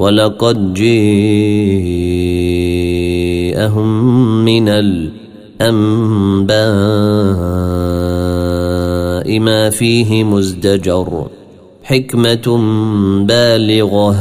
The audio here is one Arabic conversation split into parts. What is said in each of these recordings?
ولقد جيءهم من الأنباء ما فيه مزدجر حكمة بالغة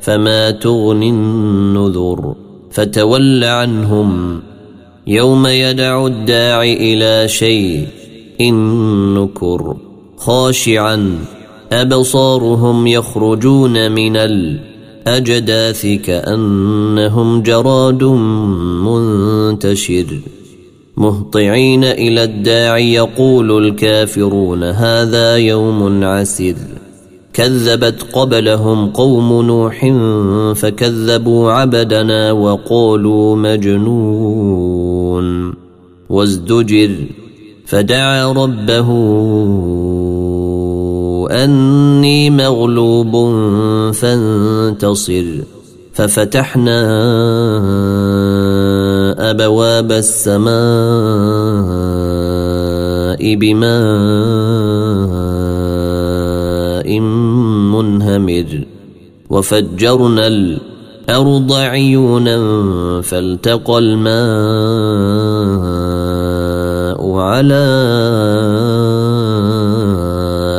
فما تغني النذر فتول عنهم يوم يدع الداع إلى شيء إن نكر خاشعا أبصارهم يخرجون من الأنباء الأجداث كأنهم جراد منتشر. مهطعين إلى الداع يقول الكافرون هذا يوم عسر. كذبت قبلهم قوم نوح فكذبوا عبدنا وقالوا مجنون. وازدجر فدعا ربه أني مغلوب فانتصر. ففتحنا أبواب السماء بماء منهمر. وفجرنا الأرض عيونا فالتقى الماء على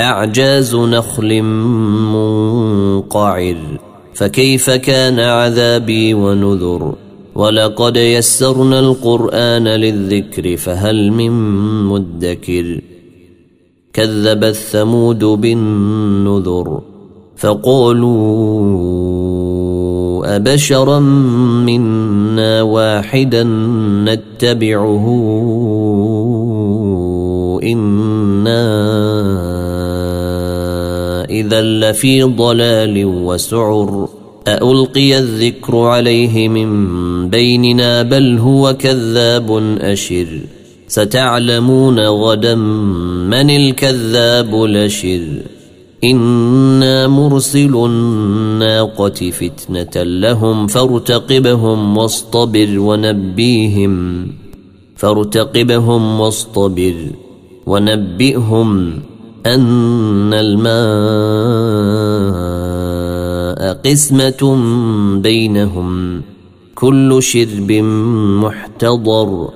أعجاز نخل منقعر. فكيف كان عذابي ونذر؟ ولقد يسرنا القرآن للذكر فهل من مدكر؟ كذب الثمود بالنذر فقالوا أبشرا منا واحدا نتبعه. إِنَّا إذا لفي ضلال وسعر ألقي الذكر عليه من بيننا بل هو كذاب أشر ستعلمون غدا من الكذاب لشر إنا مرسل الناقة فتنة لهم فارتقبهم واصطبر ونبيهم فارتقبهم واصطبر ونبئهم أن الماء قسمة بينهم كل شرب محتضر.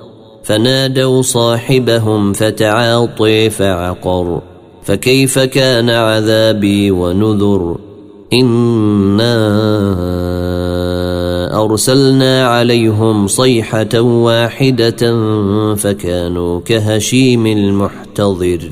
فنادوا صاحبهم فتعاطي فعقر. فكيف كان عذابي ونذر؟ إنا أرسلنا عليهم صيحة واحدة فكانوا كهشيم المحتضر.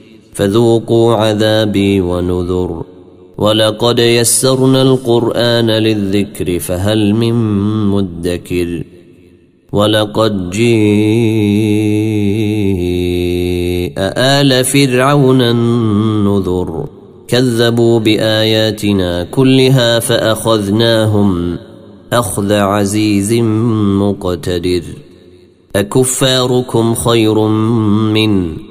فذوقوا عذابي ونذر. ولقد يسرنا القرآن للذكر فهل من مدكر؟ ولقد جيء آل فرعون النذر. كذبوا بآياتنا كلها فأخذناهم. أخذ عزيز مقتدر. أكفاركم خير من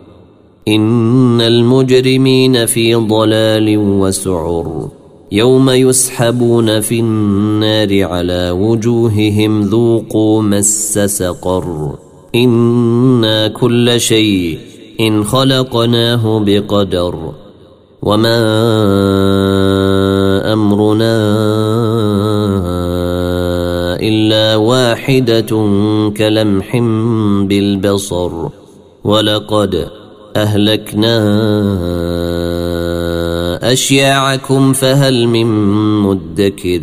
إن المجرمين في ضلال وسعر يوم يسحبون في النار على وجوههم ذوقوا مس سقر إنا كل شيء إن خلقناه بقدر وما أمرنا إلا واحدة كلمح بالبصر ولقد أهلكنا أشياعكم فهل من مدكر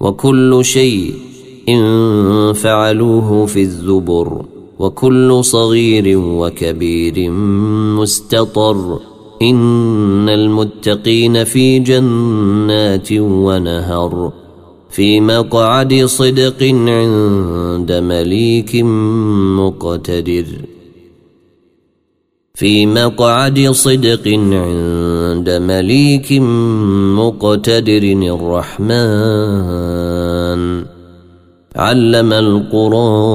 وكل شيء إن فعلوه في الزبر وكل صغير وكبير مستطر إن المتقين في جنات ونهر في مقعد صدق عند مليك مقتدر في مقعد صدق عند مليك مقتدر الرحمن. علم القرآن.